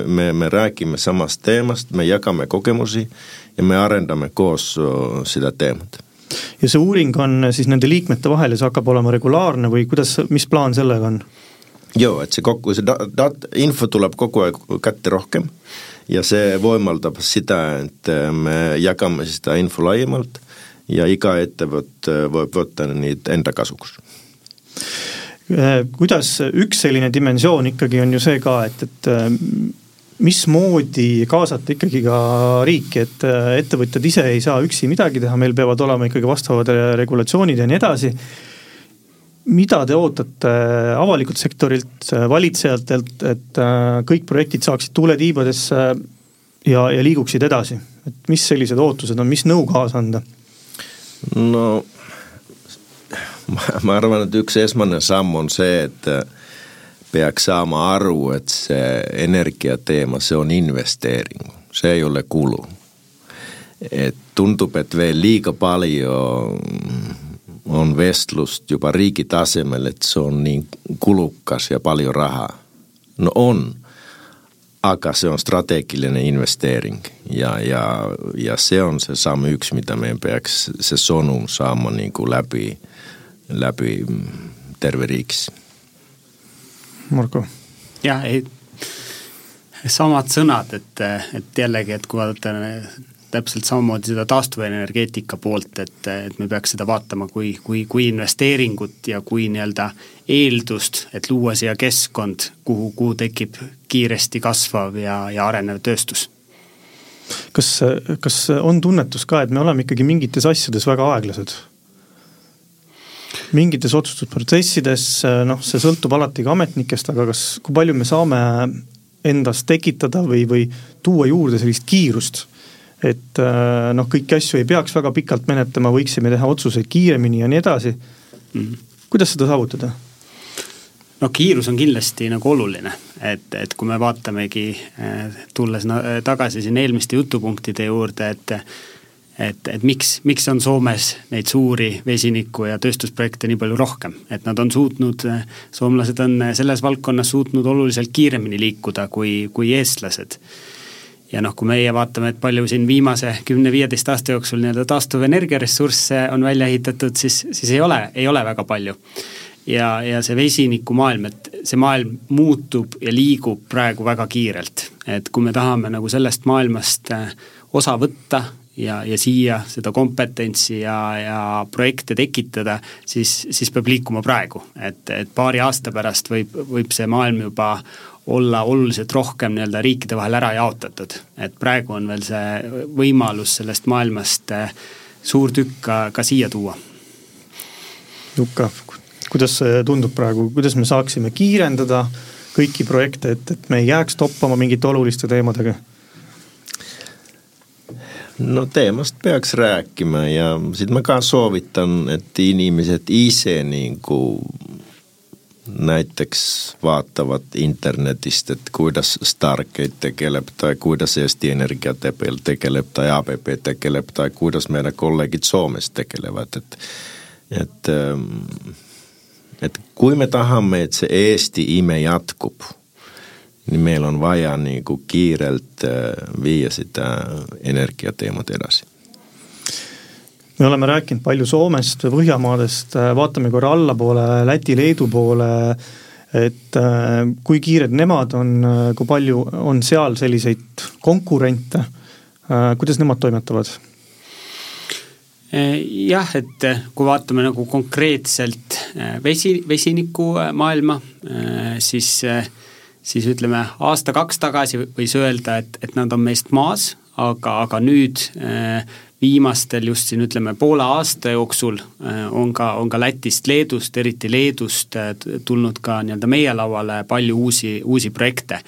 Speaker 4: me, me räägime samast teemast, me jagame kogemusi ja me arendame koos seda teemat
Speaker 2: ja see uuring on siis nende liikmete vahel ja see hakkab olema regulaarne või kuidas, mis plaan sellega on?
Speaker 4: Joo, et see kokku, see dat-, info tuleb kogu aeg kätte rohkem ja see võimaldab seda, et äh, me jagame seda info laiemalt ja iga ettevõte võib võtta neid enda kasuks.
Speaker 2: Äh, kuidas üks selline dimensioon ikkagi on ju see ka, et, et äh, mismoodi kaasata ikkagi ka riiki, et ettevõtjad ise ei saa üksi midagi teha, meil peavad olema ikkagi vastavad regulatsioonid ja nii edasi mida te ootate avalikult sektorilt, valitsejatelt, et äh, kõik projektid saaksid tuuletiibadesse ja, ja liiguksid edasi, et mis sellised ootused on, mis nõu kaasa anda?
Speaker 4: no ma, ma arvan, et üks esmane samm on see, et äh, peaks saama aru, et see energiateema, see on investeering, see ei ole kulu. et tundub, et veel liiga palju on vestlust juba riigi tasemel, et see on nii kulukas ja palju raha. no on, aga see on strateegiline investeering ja, ja, ja see on see samm üks, mida me peaks, see sõnum saama nagu läbi, läbi terve riigis.
Speaker 2: Marko?
Speaker 3: jah, ei, samad sõnad, et, et jällegi, et kui vaadata täpselt samamoodi seda taastuvenergeetika poolt, et, et me peaks seda vaatama kui, kui, kui investeeringut ja kui nii-öelda eeldust, et luua siia keskkond, kuhu, kuhu tekib kiiresti kasvav ja, ja arenev tööstus.
Speaker 2: kas, kas on tunnetus ka, et me oleme ikkagi mingites asjades väga aeglased? mingites otsustusprotsessides, noh, see sõltub alati ka ametnikest, aga kas, kui palju me saame endas tekitada või, või tuua juurde sellist kiirust et äh, noh, kõiki asju ei peaks väga pikalt menetlema, võiksime teha otsuseid kiiremini ja nii edasi mm. -hmm. kuidas seda saavutada?
Speaker 3: no kiirus on kindlasti nagu oluline, et, et kui me vaatamegi, äh, tulles tagasi siin eelmiste jutupunktide juurde, et et, et miks, miks on Soomes neid suuri vesiniku- ja tööstusprojekte nii palju rohkem, et nad on suutnud, soomlased on selles valdkonnas suutnud oluliselt kiiremini liikuda kui, kui eestlased ja noh, kui meie vaatame, et palju siin viimase kümne-viieteist aasta jooksul nii-öelda taastuvenergiaressursse on välja ehitatud, siis, siis ei ole, ei ole väga palju. ja, ja see vesinikumaailm, et see maailm muutub ja liigub praegu väga kiirelt. et kui me tahame nagu sellest maailmast äh, osa võtta ja, ja siia seda kompetentsi ja, ja projekte tekitada, siis, siis peab liikuma praegu. et, et paari aasta pärast võib, võib see maailm juba olla oluliselt rohkem nii-öelda riikide vahel ära jaotatud. et praegu on veel see võimalus sellest maailmast eh, suur tükk ka, ka siia tuua.
Speaker 2: Jukka, kuidas see tundub praegu, kuidas me saaksime kiirendada kõiki projekte, et, et me ei jääks toppama mingite oluliste teemadega?
Speaker 4: no teemast peaks rääkima ja siit ma ka soovitan, et inimesed ise nagu näiteks vaatavad internetist, et kuidas Stargate tegeleb tai kuidas Eesti Energia tegeleb tai ABB tegeleb tai kuidas meidän kollegit Suomessa tegelevät, että et, ähm, et kui me tahamme, että se Eesti ime jatkub, niin meillä on vaja niin kuin kiirelt äh, viia sitä energiateemat edasi
Speaker 2: me oleme rääkinud palju Soomest, Põhjamaadest, vaatame korra allapoole, Läti-Leedu poole, et äh, kui kiired nemad on, kui palju on seal selliseid konkurente, äh, kuidas nemad toimetavad?
Speaker 3: jah, et kui vaatame nagu konkreetselt vesi, vesinikumaailma, siis siis ütleme, aasta-kaks tagasi võis öelda, et, et nad on meist maas, aga, aga nüüd viimastel just siin ütleme poole aasta jooksul äh, on ka, on ka Lätist, Leedust, eriti Leedust äh, tulnud ka nii-öelda meie lauale palju uusi, uusi projekte.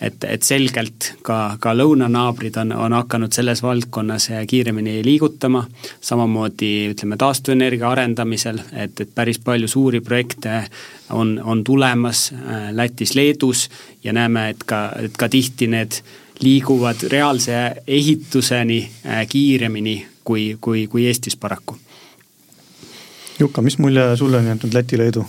Speaker 3: et, et selgelt ka, ka lõunanaabrid on, on hakanud selles valdkonnas äh, kiiremini liigutama, samamoodi ütleme taastuvenergia arendamisel, et, et päris palju suuri projekte on, on tulemas Lätis, Leedus ja näeme, et ka, et ka tihti need liiguvad reaalse ehituseni äh, kiiremini kui, kui, kui Eestis paraku.
Speaker 2: Jukka, mis mulje sulle on jätnud Läti-Leedu?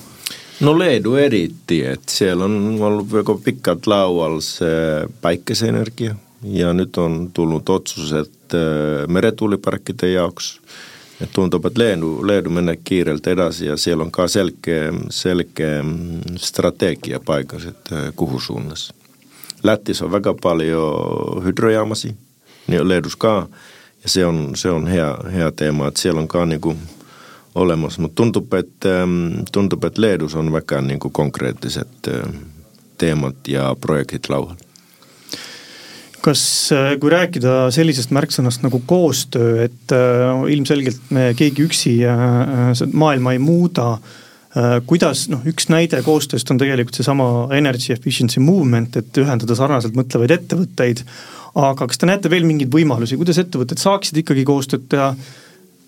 Speaker 4: no Leedu eriti, et seal on olnud väga pikalt laual see päikeseenergia ja nüüd on tulnud otsused äh, meretuuliparkide jaoks. et tundub, et Leedu, Leedu meneb kiirelt edasi ja seal on ka selge, selge mm, strateegia paigas, et äh, kuhu suunas Lätis on väga paljon hydrojaamasi, niin Leedus ka, ja se on, se on hea, hea teema, että siellä on ka niinku olemassa, mutta tuntuu, että, ähm, tuntuu, että Leedus on väga niinku konkreettiset äh, teemat ja projektid laual.
Speaker 2: Kas, äh, kui rääkida sellisest märksõnast nagu koostöö, et äh, ilmselgelt me keegi üksi maailma ei muuda Äh, kuidas noh, üks näide koostööst on tegelikult seesama energy efficiency movement, et ühendada sarnaselt mõtlevaid ettevõtteid. aga kas te näete veel mingeid võimalusi, kuidas ettevõtted saaksid ikkagi koostööd teha?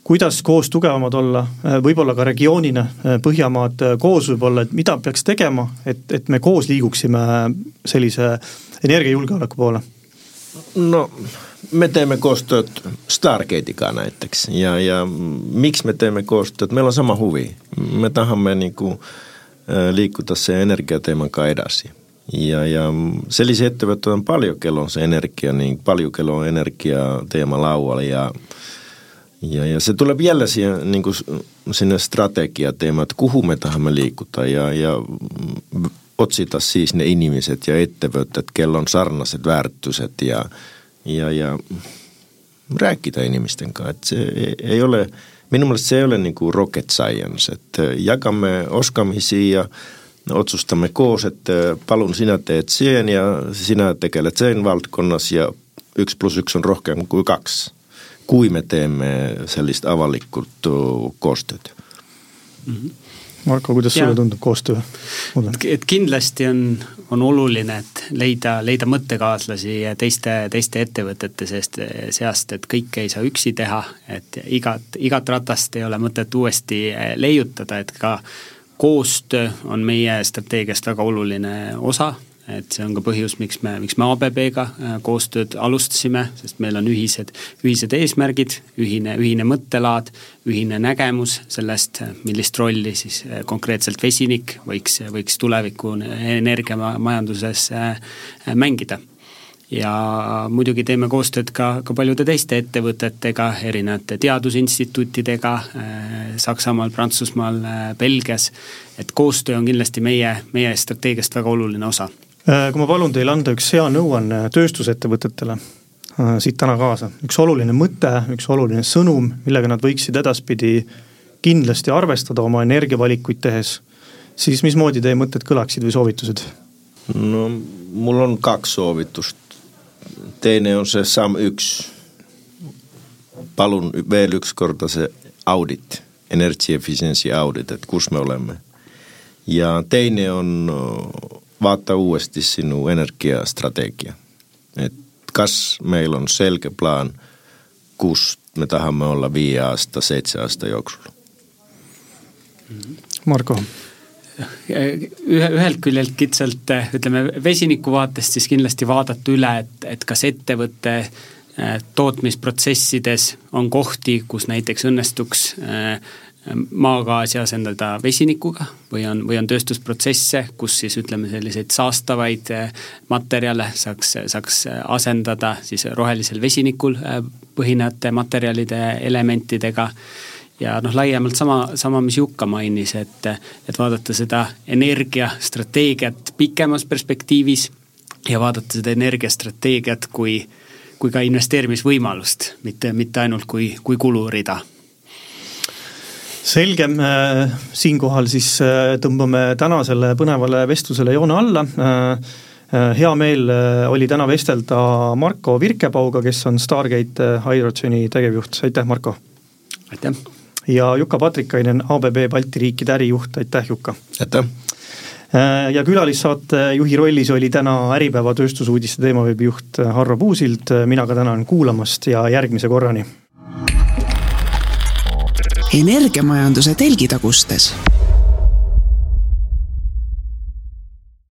Speaker 2: kuidas koos tugevamad olla, äh, võib-olla ka regioonina, äh, Põhjamaad koos võib-olla, et mida peaks tegema, et, et me koos liiguksime sellise energiajulgeoleku poole?
Speaker 4: no me teemme koostööt Stargate'iga näiteks ja, ja miksi me teemme koostööt, meillä on sama huvi. Me tahamme niin kuin, liikuta se energiateeman kanssa edasi. Ja, ja sellisiä ettevõtteid on paljon, kello se energia, niin paljon kello on energiateema laualla ja ja, ja se tulee vielä siihen, niin kuin sinne strategiateemaan, että kuhu me tahamme liikuta ja, ja otsita siis ne ihmiset ja ettevõtted, kello on sarnaiset väärtuset ja, ja, ja rääkida inimisten kanssa. Että se ei ole, minun mielestä se ei ole niin kuin rocket science, että jakamme oskamisia ja otsustamme koos, että palun sinä teet sen ja sinä tekelet sen valtakunnassa ja yksi plus yksi on rohkeampi kuin kaksi. Kui me teemme sellist avalikku koostööd
Speaker 2: mm-hmm Marko, kuidas ja. sulle tundub koostöö?
Speaker 3: et kindlasti on, on oluline, et leida, leida mõttekaaslasi teiste, teiste ettevõtete seest, seast, et kõike ei saa üksi teha, et igat, igat ratast ei ole mõtet uuesti leiutada, et ka koostöö on meie strateegiast väga oluline osa et see on ka põhjus, miks me, miks me ABB-ga äh, koostööd alustasime, sest meil on ühised, ühised eesmärgid, ühine, ühine mõttelaad, ühine nägemus sellest, millist rolli siis äh, konkreetselt vesinik võiks, võiks tuleviku energiamajanduses äh, mängida. Ja muidugi teeme koostööd ka, ka paljude teiste ettevõtetega, erinevate teadusinstituutidega Saksamaal, Prantsusmaal, Belgias, et koostöö on kindlasti meie, meie strateegiast väga oluline osa
Speaker 2: kui ma palun teil anda üks hea nõuanne tööstusettevõtetele äh, siit täna kaasa, üks oluline mõte, üks oluline sõnum, millega nad võiksid edaspidi kindlasti arvestada oma energiavalikuid tehes, siis mismoodi teie mõtted kõlaksid või soovitused?
Speaker 4: no mul on kaks soovitust. teine on see samm üks. palun veel üks korda see audit, energy efficiency audit, et kus me oleme. ja teine on vaata uuesti sinu energiastrategia. Et kas meil on selge plaan, kus me tahamme olla viie aasta, seitse aasta jooksul?
Speaker 2: Marko
Speaker 3: ühe, ühelt küljelt kitsalt ütleme vesiniku vaatest siis kindlasti vaadata üle, et, et kas ettevõtte äh, tootmisprotsessides on kohti, kus näiteks õnnestuks äh, maagaasi asendada vesinikuga või on, või on tööstusprotsesse, kus siis ütleme, selliseid saastavaid eh, materjale saaks, saaks asendada siis rohelisel vesinikul eh, põhinevate materjalide elementidega. Ja noh, laiemalt sama, sama, mis Jukka mainis, et, et vaadata seda energiastrateegiat pikemas perspektiivis ja vaadata seda energiastrateegiat kui, kui ka investeerimisvõimalust, mitte, mitte ainult kui, kui kulurida
Speaker 2: selge, siinkohal siis tõmbame tänasele põnevale vestlusele joone alla hea meel oli täna vestelda Marko Virkepauga, kes on Stargate Hydrogeni tegevjuht, aitäh, Marko!
Speaker 3: aitäh!
Speaker 2: ja Juka Patrikainen, ABB Balti riikide ärijuht, aitäh, Juka!
Speaker 4: aitäh!
Speaker 2: Äh, ja külalissaate juhi rollis oli täna Äripäeva tööstusuudiste teemaveebi juht Harro Puusild, mina ka tänan kuulamast ja järgmise korrani!
Speaker 1: Energiamajanduse telgitagustes